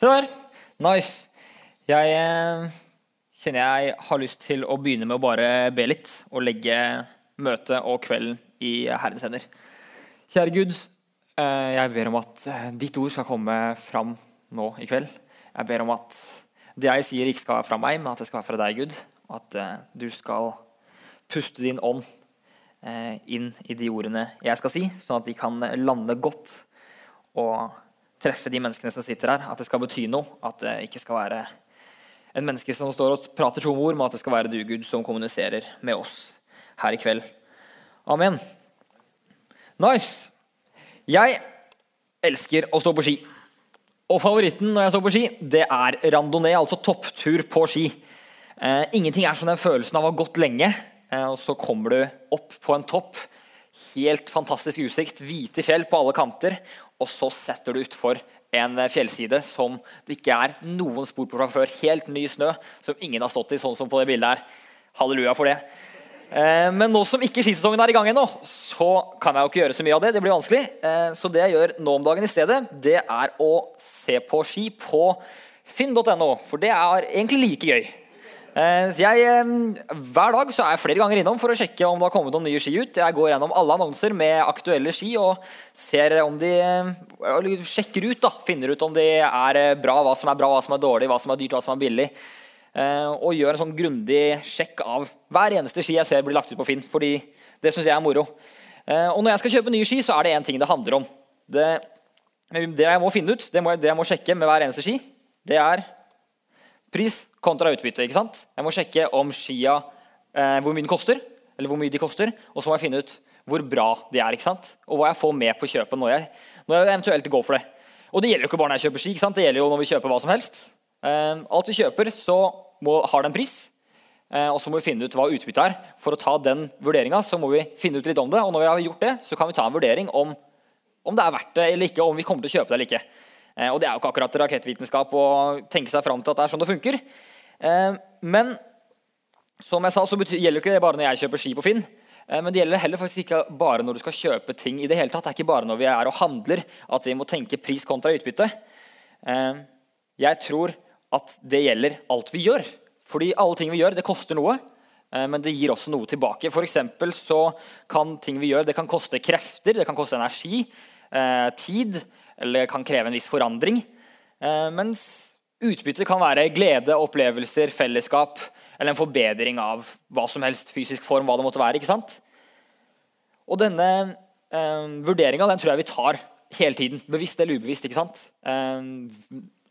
Der. Nice. Jeg eh, kjenner jeg har lyst til å begynne med å bare be litt og legge møtet og kvelden i Herrens hender. Kjære Gud, eh, jeg ber om at eh, ditt ord skal komme fram nå i kveld. Jeg ber om at det jeg sier, ikke skal være fra meg, men at det skal være fra deg, Gud. At du skal puste din ånd inn i de ordene jeg skal si, sånn at de kan lande godt og treffe de menneskene som sitter her. At det skal bety noe. At det ikke skal være en menneske som står og prater tomme ord, men at det skal være du, Gud, som kommuniserer med oss her i kveld. Amen. Nice. Jeg elsker å stå på ski. Og favoritten når jeg står på ski, det er randonee, altså topptur på ski. Eh, ingenting er som den følelsen av å ha gått lenge, eh, og så kommer du opp på en topp. Helt fantastisk utsikt, hvite fjell på alle kanter, og så setter du utfor en fjellside som det ikke er noen spor på fra før. Helt ny snø som ingen har stått i, sånn som på det bildet her. Halleluja for det. Eh, men nå som ikke skisesongen er i gang ennå, så kan jeg jo ikke gjøre så mye av det. Det blir vanskelig. Eh, så det jeg gjør nå om dagen i stedet, det er å se på ski på finn.no. For det er egentlig like gøy. Eh, jeg, hver dag så er jeg flere ganger innom for å sjekke om det har kommet noen nye ski ut. Jeg går gjennom alle annonser med aktuelle ski og ser om de sjekker ut. da, Finner ut om de er bra, hva som er bra, hva som er dårlig, hva som er dyrt, hva som er billig. Og gjør en sånn grundig sjekk av hver eneste ski jeg ser blir lagt ut på Finn. fordi det syns jeg er moro. Og når jeg skal kjøpe nye ski, så er det én ting det handler om. Det, det jeg må finne ut, det, må, det jeg må sjekke med hver eneste ski, det er pris kontra utbytte. ikke sant? Jeg må sjekke om skia eh, hvor mye den koster, eller hvor mye de koster, og så må jeg finne ut hvor bra de er, ikke sant? og hva jeg får med på kjøpet når jeg, når jeg eventuelt går for det. Og det gjelder jo ikke bare når jeg kjøper ski, ikke sant? det gjelder jo når vi kjøper hva som helst. Eh, alt vi kjøper, så må, har det en pris. Eh, og så må vi finne ut hva utbyttet er. For å ta den vurderinga må vi finne ut litt om det. Og når vi har gjort det, så kan vi ta en vurdering om, om det er verdt det eller ikke, om vi kommer til å kjøpe det eller ikke. Eh, og det er jo ikke akkurat rakettvitenskap å tenke seg fram til at det er sånn det funker. Eh, men som jeg sa, så gjelder ikke det bare når jeg kjøper ski på Finn. Eh, men det gjelder heller faktisk ikke bare når du skal kjøpe ting. i Det hele tatt. Det er ikke bare når vi er og handler at vi må tenke pris kontra utbytte. Jeg tror at det gjelder alt vi gjør. Fordi alle ting vi gjør, det koster noe. Men det gir også noe tilbake. For så kan ting vi gjør, det kan koste krefter, det kan koste energi, tid, eller kan kreve en viss forandring. Mens Utbytte kan være glede, opplevelser, fellesskap eller en forbedring av hva som helst fysisk form. hva det måtte være, ikke sant? Og denne eh, vurderinga tror jeg vi tar hele tiden. Bevisst eller ubevisst. ikke sant? Eh,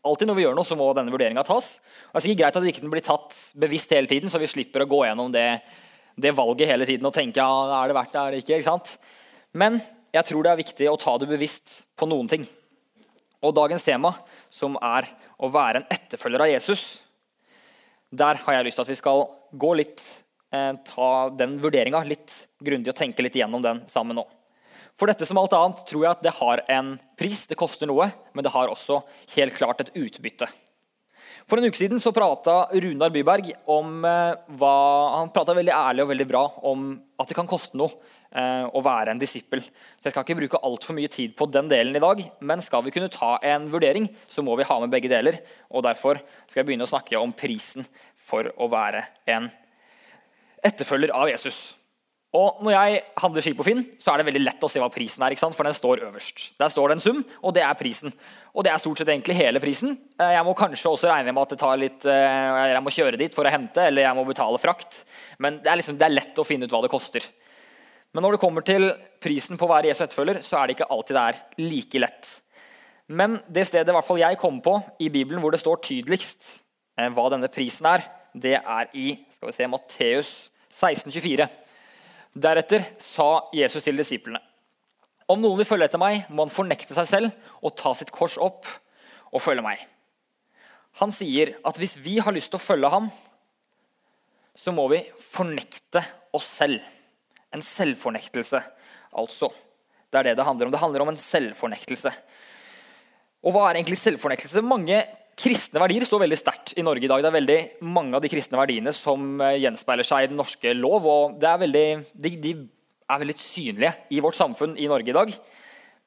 alltid når vi gjør noe, så må denne vurderinga tas. Og det er sikkert greit at den ikke blir tatt bevisst hele tiden, så vi slipper å gå gjennom det, det valget hele tiden og tenke ja, er det verdt det, er det ikke. ikke sant? Men jeg tror det er viktig å ta det bevisst på noen ting. Og dagens tema, som er å være en etterfølger av Jesus, der har jeg lyst til at vi skal gå litt, eh, ta den vurderinga litt grundig og tenke litt igjennom den sammen nå. For dette som alt annet tror jeg at det har en pris, det koster noe, men det har også helt klart et utbytte. For en uke siden så prata Runar Byberg om eh, hva, han veldig ærlig og veldig bra om at det kan koste noe å være en disippel. Så Jeg skal ikke bruke altfor mye tid på den delen i dag, men skal vi kunne ta en vurdering, så må vi ha med begge deler. og Derfor skal jeg begynne å snakke om prisen for å være en etterfølger av Jesus. Og Når jeg handler ski på Finn, så er det veldig lett å se hva prisen er. for den står øverst. Der står det en sum, og det er prisen. Og det er stort sett egentlig hele prisen. Eh, jeg må kanskje også regne med at det tar litt, eh, jeg må kjøre dit for å hente, eller jeg må betale frakt. Men det er, liksom, det er lett å finne ut hva det koster. Men når det kommer til prisen på å være Jesu etterfølger, så er det ikke alltid det er like lett. Men det stedet hvert fall jeg kommer på i Bibelen hvor det står tydeligst eh, hva denne prisen er, det er i skal vi se, Matteus 16,24. Deretter sa Jesus til disiplene.: Om noen vil følge etter meg, må han fornekte seg selv og ta sitt kors opp og følge meg. Han sier at hvis vi har lyst til å følge ham, så må vi fornekte oss selv. En selvfornektelse, altså. Det er det det handler om. Det handler om en selvfornektelse. Og hva er egentlig selvfornektelse? Mange kristne verdier står veldig sterkt i Norge i dag. Det er veldig mange av de kristne verdiene som eh, gjenspeiler seg i den norske lov. og er veldig, de, de, er veldig synlige i vårt samfunn i Norge i dag.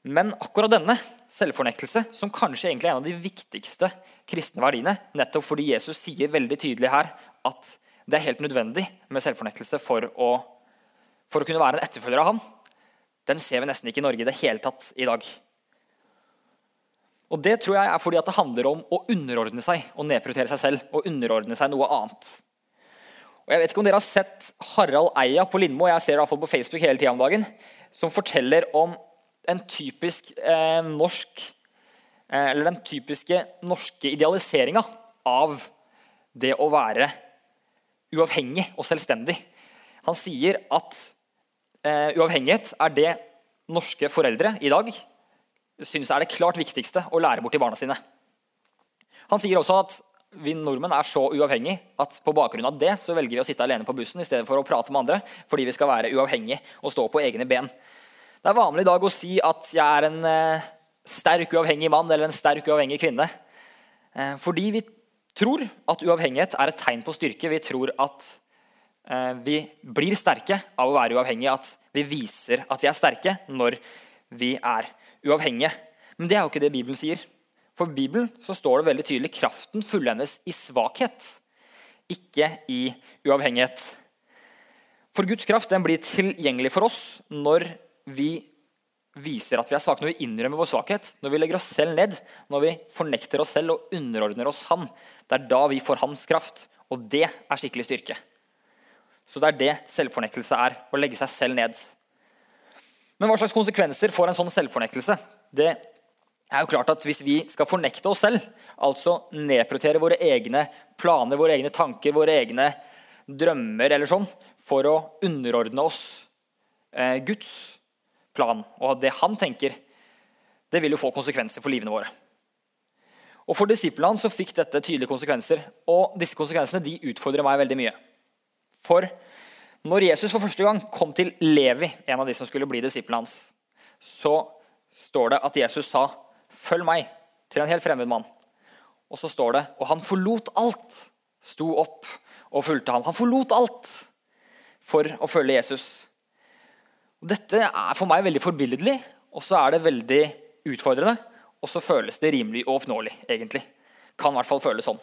Men akkurat denne selvfornektelse som kanskje egentlig er en av de viktigste kristne verdiene. Nettopp fordi Jesus sier veldig tydelig her at det er helt nødvendig med selvfornektelse for å, for å kunne være en etterfølger av ham. Den ser vi nesten ikke i Norge i det hele tatt i dag. Og Det tror jeg er fordi det handler om å underordne seg og nedprioritere seg selv og underordne seg noe annet. Og jeg vet ikke om dere har sett Harald Eia på Lindmo jeg ser det på Facebook hele tiden om dagen, som forteller om en typisk eh, norsk eh, Eller den typiske norske idealiseringa av det å være uavhengig og selvstendig. Han sier at eh, uavhengighet er det norske foreldre i dag synes er det klart viktigste å lære bort til barna sine. Han sier også at vi nordmenn er så uavhengige at på bakgrunn av det så velger vi å sitte alene på bussen i stedet for å prate med andre, fordi vi skal være uavhengige og stå på egne ben. Det er vanlig i dag å si at jeg er en eh, sterk, uavhengig mann eller en sterk, uavhengig kvinne. Eh, fordi vi tror at uavhengighet er et tegn på styrke. Vi tror at vi blir sterke av å være uavhengige. At vi viser at vi er sterke når vi er uavhengige. Men det er jo ikke det Bibelen sier. For Bibelen så står det veldig tydelig kraften fullendes i svakhet, ikke i uavhengighet. For Guds kraft den blir tilgjengelig for oss når vi viser at vi er svake, når vi innrømmer vår svakhet, når vi legger oss selv ned, når vi fornekter oss selv og underordner oss Han. Det er da vi får Hans kraft, og det er skikkelig styrke. Så det er det selvfornektelse er, å legge seg selv ned. Men hva slags konsekvenser får en sånn selvfornektelse? Det er jo klart at Hvis vi skal fornekte oss selv, altså nedprioritere våre egne planer, våre egne tanker, våre egne drømmer eller sånn, for å underordne oss eh, Guds plan og det han tenker, det vil jo få konsekvenser for livene våre. Og For disiplene så fikk dette tydelige konsekvenser. Og disse konsekvensene de utfordrer meg veldig mye. For når Jesus for første gang kom til Levi, en av de som skulle bli disiplene hans, så står det at Jesus sa, 'Følg meg', til en helt fremmed mann. Og så står det, og han forlot alt, sto opp og fulgte ham. Han forlot alt for å følge Jesus. Dette er for meg veldig forbilledlig, og så er det veldig utfordrende. Og så føles det rimelig oppnåelig, egentlig. Kan i hvert fall føles sånn.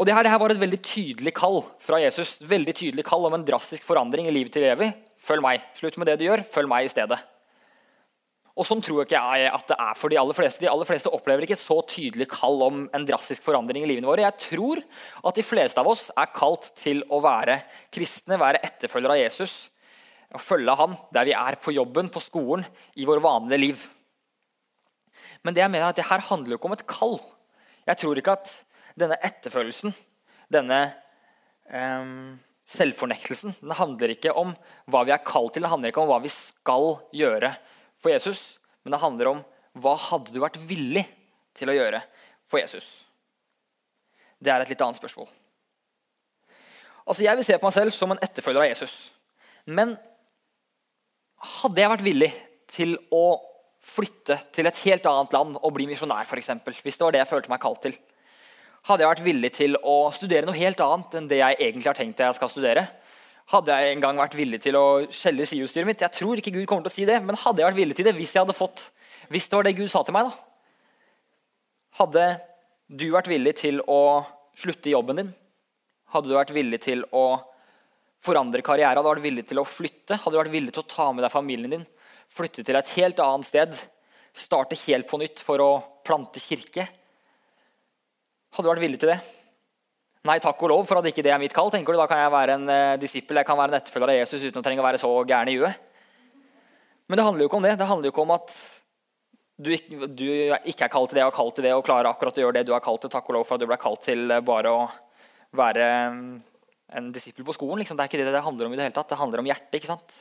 Og det her, det her, var et veldig tydelig kall fra Jesus. veldig tydelig kall om en drastisk forandring i livet til evig. Følg meg. Slutt med det du gjør. Følg meg i stedet. Og Sånn tror ikke jeg at det er for de aller fleste. De aller fleste opplever ikke et så tydelig kall om en drastisk forandring i livene våre. Jeg tror at de fleste av oss er kalt til å være kristne, være etterfølgere av Jesus. Og følge han der vi er på jobben, på skolen, i vår vanlige liv. Men det jeg mener er at det her handler jo ikke om et kall. Jeg tror ikke at denne etterfølgelsen, denne um, selvfornektelsen, den handler ikke om hva vi er kalt til, det handler ikke om hva vi skal gjøre for Jesus, men det handler om hva hadde du vært villig til å gjøre for Jesus. Det er et litt annet spørsmål. Altså, Jeg vil se på meg selv som en etterfølger av Jesus. Men hadde jeg vært villig til å flytte til et helt annet land og bli misjonær, f.eks., hvis det var det jeg følte meg kalt til, hadde jeg vært villig til å studere noe helt annet enn det jeg egentlig har tenkt jeg skal studere? Hadde jeg en gang vært villig til å skjelle skiutstyret mitt? Jeg tror ikke Gud kommer til å si det, men hadde jeg vært villig til det hvis jeg hadde fått, hvis det var det Gud sa til meg? da? Hadde du vært villig til å slutte i jobben din? Hadde du vært villig til å forandre karriere? Hadde du vært villig til å flytte? Hadde du vært villig til å ta med deg familien din? Flytte til et helt annet sted? Starte helt på nytt for å plante kirke? Hadde du vært villig til det? Nei, takk og lov for at ikke det er mitt kall. tenker du, Da kan jeg være en eh, disippel, jeg kan være en etterfølger av Jesus uten å trenge å være så gæren i huet. Men det handler jo ikke om det. Det handler jo ikke om at du, du ikke er kalt til det og kalt til det og klarer akkurat å gjøre det du er kalt til. Takk og lov for at du ble kalt til eh, bare å være mm, en disippel på skolen. Liksom. Det er ikke det det handler om i det hele tatt. Det handler om hjertet. ikke sant?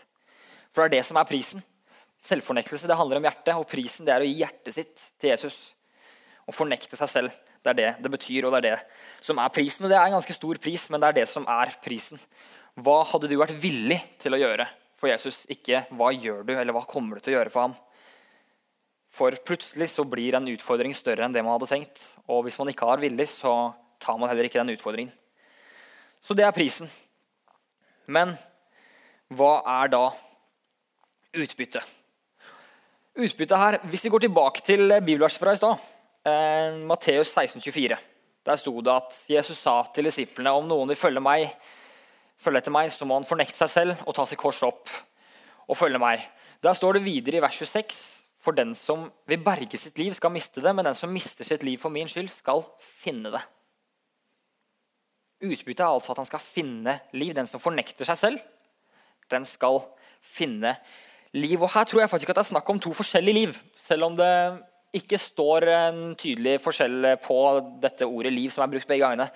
For det er det som er prisen. Selvfornektelse det handler om hjertet, og prisen det er å gi hjertet sitt til Jesus. Og fornekte seg selv. Det er det det betyr, og det er det som er prisen. Og det er en ganske stor pris, men det er det som er prisen. Hva hadde du vært villig til å gjøre for Jesus? Ikke hva gjør du, eller hva kommer du til å gjøre for ham? For plutselig så blir en utfordring større enn det man hadde tenkt. Og hvis man ikke har villig, så tar man heller ikke den utfordringen. Så det er prisen. Men hva er da utbyttet? Utbyttet her, Hvis vi går tilbake til bibelverset fra i stad, eh, Matteus 16, 24, der sto det at Jesus sa til disiplene om noen vil følge meg, følge etter meg, så må han fornekte seg selv og ta sitt kors opp og følge meg. Der står det videre i vers 26 for den som vil berge sitt liv, skal miste det, men den som mister sitt liv for min skyld, skal finne det. Utbyttet er altså at han skal finne liv. Den som fornekter seg selv, den skal finne liv. Og Her tror jeg faktisk at det er snakk om to forskjellige liv, selv om det ikke står en tydelig forskjell på dette ordet 'liv', som er brukt begge gangene.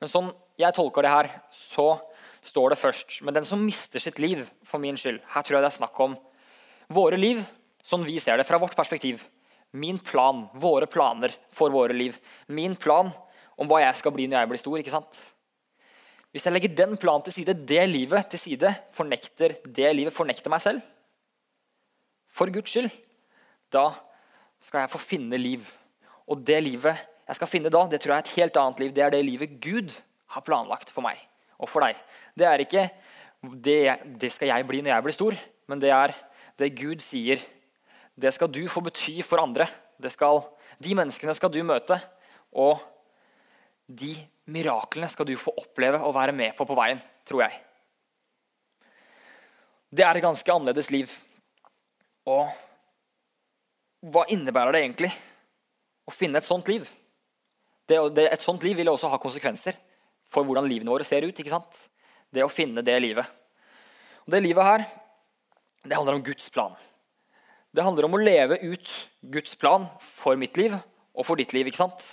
Men sånn jeg tolker det her, så står det først. Men den som mister sitt liv for min skyld Her tror jeg det er snakk om våre liv, sånn vi ser det fra vårt perspektiv. Min plan, våre planer for våre liv. Min plan om hva jeg skal bli når jeg blir stor. ikke sant? Hvis jeg legger den planen til side, det livet til side, fornekter det livet, fornekter meg selv For Guds skyld, da skal jeg få finne liv. Og det livet jeg skal finne da, det tror jeg er et helt annet liv. Det er det livet Gud har planlagt for meg og for deg. Det er ikke det, det skal jeg bli når jeg blir stor, men det er det Gud sier. Det skal du få bety for andre. Skal, de menneskene skal du møte. Og de miraklene skal du få oppleve og være med på på veien, tror jeg. Det er et ganske annerledes liv. Og hva innebærer det egentlig å finne et sånt liv? Det, det, et sånt liv vil også ha konsekvenser for hvordan livene våre ser ut. ikke sant? Det å finne det livet. Og Det livet her, det handler om Guds plan. Det handler om å leve ut Guds plan for mitt liv og for ditt liv. ikke sant?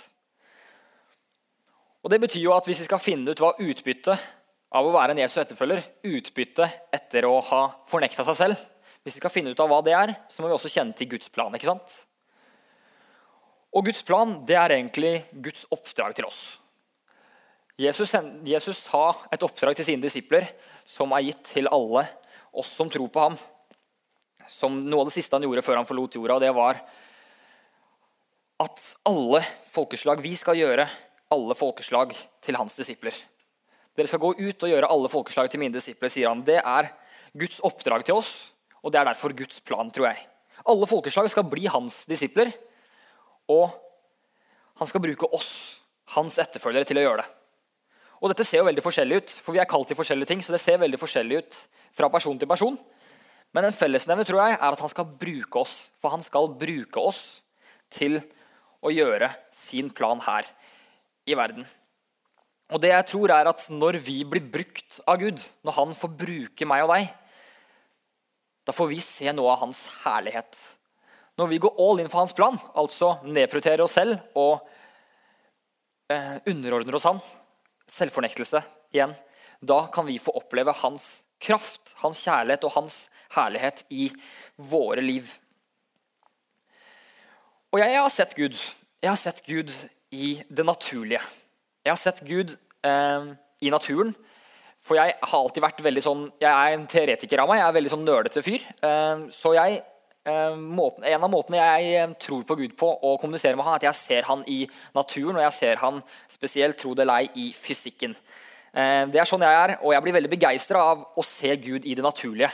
Og Det betyr jo at hvis vi skal finne ut hva utbyttet av å være en Jesu etterfølger, utbyttet etter å ha fornekta seg selv, hvis vi skal finne ut av hva det er, så må vi også kjenne til Guds plan. ikke sant? Og Guds plan det er egentlig Guds oppdrag til oss. Jesus, Jesus har et oppdrag til sine disipler som er gitt til alle oss som tror på ham. Som noe av det siste han gjorde før han forlot jorda, det var at alle folkeslag vi skal gjøre alle folkeslag til hans disipler. Dere skal gå ut og gjøre alle folkeslag til mine disipler, sier han. Det er Guds oppdrag til oss, og det er derfor Guds plan, tror jeg. Alle folkeslag skal bli hans disipler, og han skal bruke oss, hans etterfølgere, til å gjøre det. Og Dette ser jo veldig forskjellig ut, for vi er kalt til forskjellige ting. så det ser veldig forskjellig ut fra person til person. Men en fellesnevner tror jeg, er at han skal bruke oss. For han skal bruke oss til å gjøre sin plan her i verden. Og det jeg tror er at Når vi blir brukt av Gud, når han får bruke meg og deg, da får vi se noe av hans herlighet. Når vi går all in for hans plan, altså nedprioriterer oss selv og eh, underordner oss han, selvfornektelse igjen, da kan vi få oppleve hans kraft, hans kjærlighet og hans herlighet i våre liv. Og jeg har sett Gud. Jeg har sett Gud i det naturlige. Jeg har sett Gud eh, i naturen. For jeg har alltid vært veldig sånn Jeg er en teoretiker av meg. Jeg er veldig sånn nerdete fyr. Eh, så jeg, eh, måten, en av måtene jeg eh, tror på Gud på og kommuniserer med han, er at jeg ser han i naturen, og jeg ser han spesielt, tro det eller i fysikken. Det er sånn jeg er, og jeg blir veldig begeistra av å se Gud i det naturlige.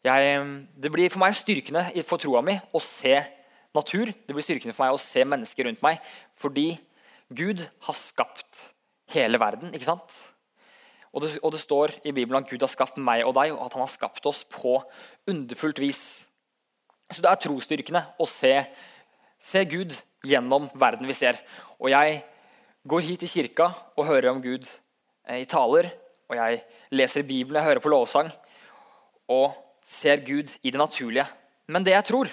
Jeg, det blir for meg styrkende for troa mi å se natur. Det blir styrkende for meg å se mennesker rundt meg. Fordi Gud har skapt hele verden. ikke sant? Og det, og det, står i Bibelen at Gud har skapt meg og deg, og at han har skapt oss på underfullt vis. Så det er trosstyrkende å se, se Gud gjennom verden vi ser. Og jeg går hit i kirka og hører om Gud eh, i taler. Og jeg leser Bibelen, jeg hører på lovsang og ser Gud i det naturlige. Men det jeg tror,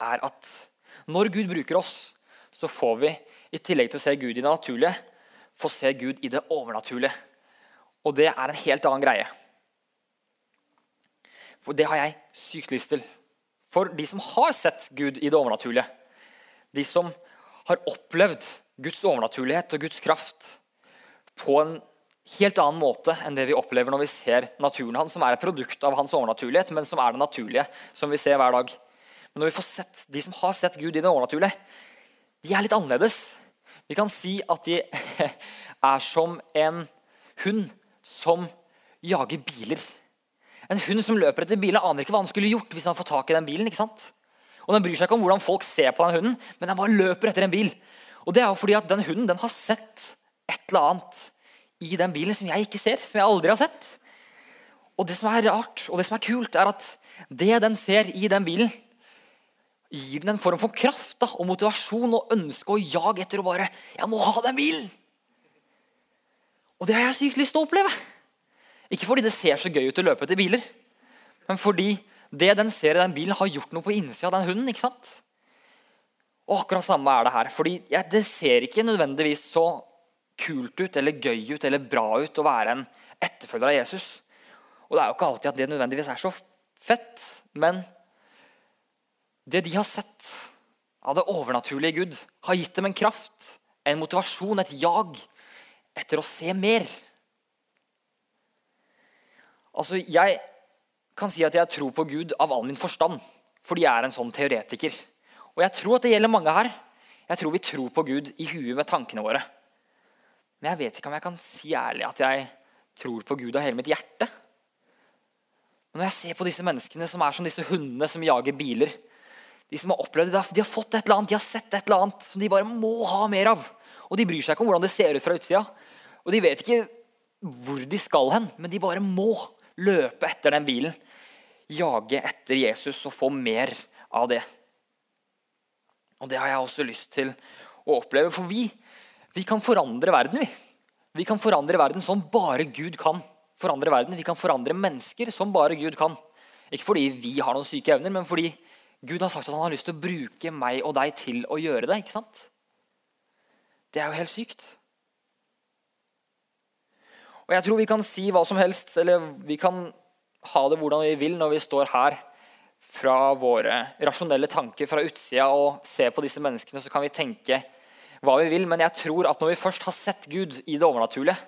er at når Gud bruker oss, så får vi i tillegg til å se Gud i det naturlige, få se Gud i det overnaturlige. Og det er en helt annen greie. For det har jeg sykt lyst til. For de som har sett Gud i det overnaturlige, de som har opplevd Guds overnaturlighet og Guds kraft på en helt annen måte enn det vi opplever når vi ser naturen hans, som er et produkt av hans overnaturlighet, men som er det naturlige, som vi ser hver dag. Men når vi får sett, de som har sett Gud i det overnaturlige, de er litt annerledes. Vi kan si at de er som en hund som jager biler. En hund som løper etter bilen, aner ikke hva han skulle gjort hvis han fått tak i den bilen. ikke sant? Og Den bryr seg ikke om hvordan folk ser på den hunden, men den bare løper etter en bil. Og det er jo fordi at den hunden den har sett et eller annet i den bilen som jeg ikke ser, som jeg aldri har sett. Og det som er rart og det som er kult, er at det den ser i den bilen, gir den en form for kraft da, og motivasjon og ønske og jag etter å bare 'Jeg må ha den bilen!' Og det har jeg sykt lyst til å oppleve. Ikke fordi det ser så gøy ut å løpe etter biler, men fordi det den ser i den bilen, har gjort noe på innsida av den hunden. ikke sant? Og akkurat samme er det her. fordi ja, Det ser ikke nødvendigvis så kult ut eller gøy ut eller bra ut å være en etterfølger av Jesus. Og det er jo ikke alltid at det nødvendigvis er så fett, men det de har sett av det overnaturlige Gud, har gitt dem en kraft, en motivasjon, et jag etter å se mer. Altså, Jeg kan si at jeg tror på Gud av all min forstand, fordi jeg er en sånn teoretiker. Og jeg tror at det gjelder mange her. Jeg tror vi tror på Gud i huet med tankene våre. Men jeg vet ikke om jeg kan si ærlig at jeg tror på Gud av hele mitt hjerte. Men når jeg ser på disse menneskene som er som disse hundene som jager biler De som har opplevd det, de har fått et eller annet, de har sett et eller annet som de bare må ha mer av. Og de bryr seg ikke om hvordan det ser ut fra utsida. Og de vet ikke hvor de skal hen, men de bare må løpe etter den bilen. Jage etter Jesus og få mer av det. Og det har jeg også lyst til å oppleve. For vi, vi kan forandre verden. Vi. vi kan forandre verden som bare Gud kan forandre verden. Vi kan forandre mennesker som bare Gud kan. Ikke fordi vi har noen syke evner, men fordi Gud har sagt at han har lyst til å bruke meg og deg til å gjøre det. ikke sant? Det er jo helt sykt. Og jeg tror vi kan si hva som helst, eller vi kan ha det hvordan vi vil når vi står her fra våre rasjonelle tanker fra utsida og ser på disse menneskene, så kan vi tenke hva vi vil. Men jeg tror at når vi først har sett Gud i det overnaturlige,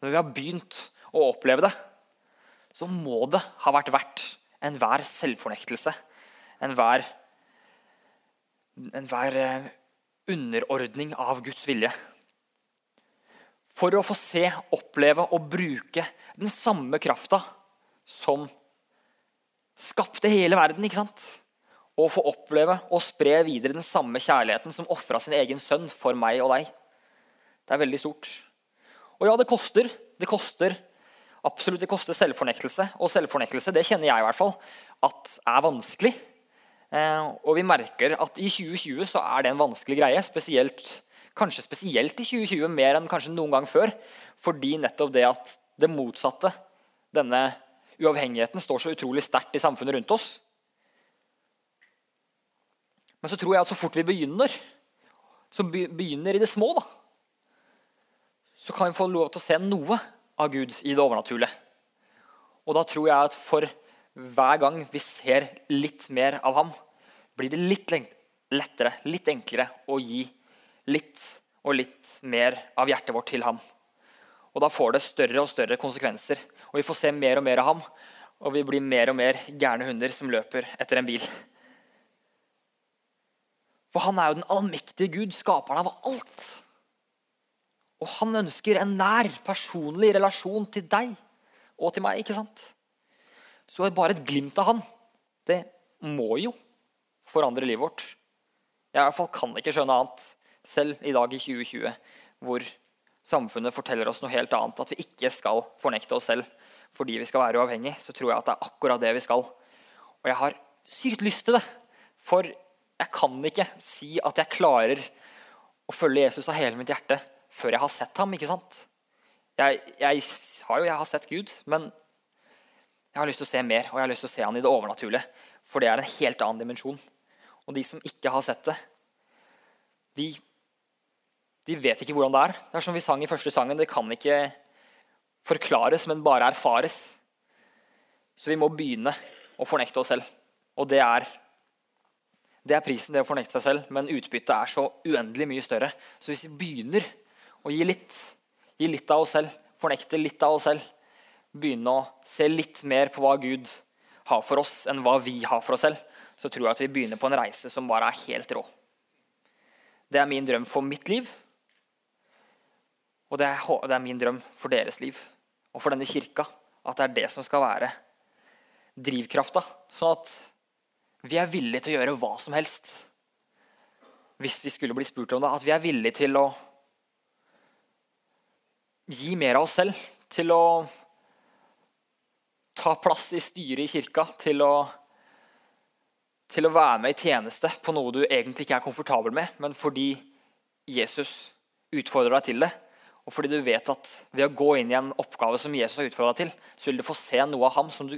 når vi har begynt å oppleve det, så må det ha vært verdt enhver selvfornektelse, enhver enhver eh, underordning av Guds vilje for å få se, oppleve og bruke den samme krafta som skapte hele verden. ikke sant? Og få oppleve og spre videre den samme kjærligheten som ofra sin egen sønn for meg og deg. Det er veldig stort. Og ja, det koster. Det koster absolutt det koster selvfornektelse. Og selvfornektelse det kjenner jeg i hvert fall at er vanskelig. Eh, og vi merker at i 2020 så er det en vanskelig greie. spesielt Kanskje spesielt i 2020 mer enn kanskje noen gang før. Fordi nettopp det at det motsatte, denne uavhengigheten, står så utrolig sterkt i samfunnet rundt oss. Men så tror jeg at så fort vi begynner, så begynner i det små, da, så kan vi få lov til å se noe av Gud i det overnaturlige. Og da tror jeg at for hver gang vi ser litt mer av ham, blir det litt lettere, litt enklere å gi litt og litt mer av hjertet vårt til ham. Og Da får det større og større konsekvenser. Og Vi får se mer og mer av ham, og vi blir mer og mer gærne hunder som løper etter en bil. For han er jo den allmektige Gud, skaperen av alt. Og han ønsker en nær, personlig relasjon til deg og til meg. ikke sant? Så bare et glimt av han, det må jo forandre livet vårt. Jeg i hvert fall kan ikke skjønne annet selv i dag i 2020, hvor samfunnet forteller oss noe helt annet, at vi ikke skal fornekte oss selv fordi vi skal være uavhengige, så tror jeg at det er akkurat det vi skal. Og jeg har sykt lyst til det. For jeg kan ikke si at jeg klarer å følge Jesus av hele mitt hjerte før jeg har sett ham. ikke sant? Jeg, jeg har jo jeg har sett Gud, men jeg har lyst til å se mer. Og jeg har lyst til å se han i det overnaturlige, for det er en helt annen dimensjon. Og de som ikke har sett det, de de vet ikke hvordan det er. Det er som vi sang i første sangen. Det kan ikke forklares, men bare erfares. Så vi må begynne å fornekte oss selv. Og det er, det er prisen, det å fornekte seg selv. Men utbyttet er så uendelig mye større. Så hvis vi begynner å gi litt, gi litt av oss selv, fornekte litt av oss selv, begynne å se litt mer på hva Gud har for oss, enn hva vi har for oss selv, så tror jeg at vi begynner på en reise som bare er helt rå. Det er min drøm for mitt liv. Og det er, det er, min drøm for deres liv og for denne kirka. At det er det som skal være drivkrafta. Sånn at vi er villige til å gjøre hva som helst hvis vi skulle bli spurt om det. At vi er villige til å gi mer av oss selv. Til å ta plass i styret i kirka. Til å, til å være med i tjeneste på noe du egentlig ikke er komfortabel med, men fordi Jesus utfordrer deg til det. Og fordi du vet at ved å gå inn i en oppgave som Jesus har utfordra til, så vil du få se noe av ham som du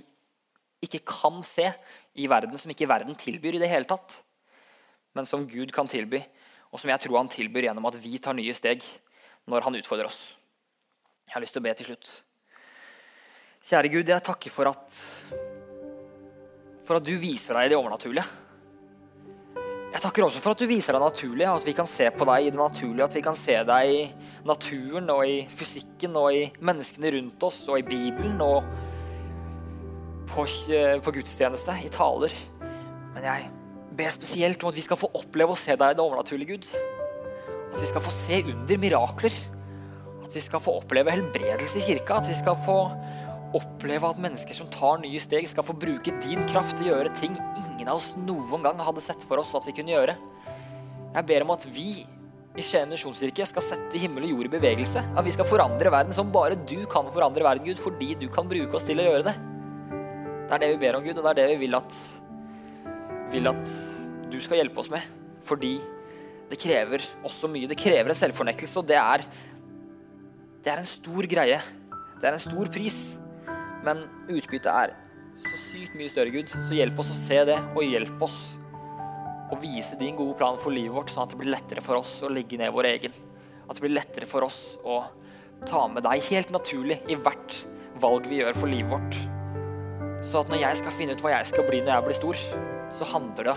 ikke kan se i verden, som ikke verden tilbyr i det hele tatt, men som Gud kan tilby, og som jeg tror han tilbyr gjennom at vi tar nye steg når han utfordrer oss. Jeg har lyst til å be til slutt. Kjære Gud, jeg takker for at, for at du viser deg i det overnaturlige. Jeg takker også for at du viser deg naturlig, at vi kan se på deg i det naturlige. At vi kan se deg i naturen og i fysikken og i menneskene rundt oss og i Bibelen og på, på gudstjeneste, i taler. Men jeg ber spesielt om at vi skal få oppleve å se deg i det overnaturlige, Gud. At vi skal få se under, mirakler. At vi skal få oppleve helbredelse i kirka. At vi skal få oppleve at mennesker som tar nye steg, skal få bruke din kraft til å gjøre ting ingen av oss noen gang hadde sett for oss at vi kunne gjøre. Jeg ber om at vi i Skien misjonskirke skal sette himmel og jord i bevegelse. At vi skal forandre verden som bare du kan forandre verden, Gud, fordi du kan bruke oss til å gjøre det. Det er det vi ber om, Gud, og det er det vi vil at, vil at du skal hjelpe oss med. Fordi det krever også mye. Det krever en selvfornektelse, og det er, det er en stor greie. Det er en stor pris. Men utbyttet er så sykt mye større, Gud. Så hjelp oss å se det, og hjelp oss å vise din gode plan for livet vårt, sånn at det blir lettere for oss å legge ned vår egen. At det blir lettere for oss å ta med deg helt naturlig i hvert valg vi gjør for livet vårt. Så at når jeg skal finne ut hva jeg skal bli når jeg blir stor, så handler det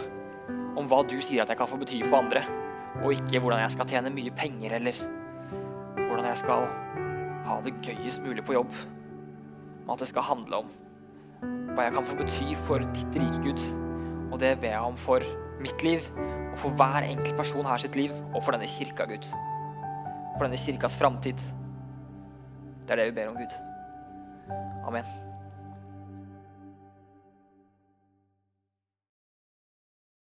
om hva du sier at jeg kan få bety for andre, og ikke hvordan jeg skal tjene mye penger, eller hvordan jeg skal ha det gøyest mulig på jobb men at det skal handle om hva jeg kan få bety for ditt rike, Gud. Og det ber jeg om for mitt liv, og for hver enkelt person her sitt liv, og for denne kirka, Gud. For denne kirkas framtid. Det er det vi ber om, Gud. Amen.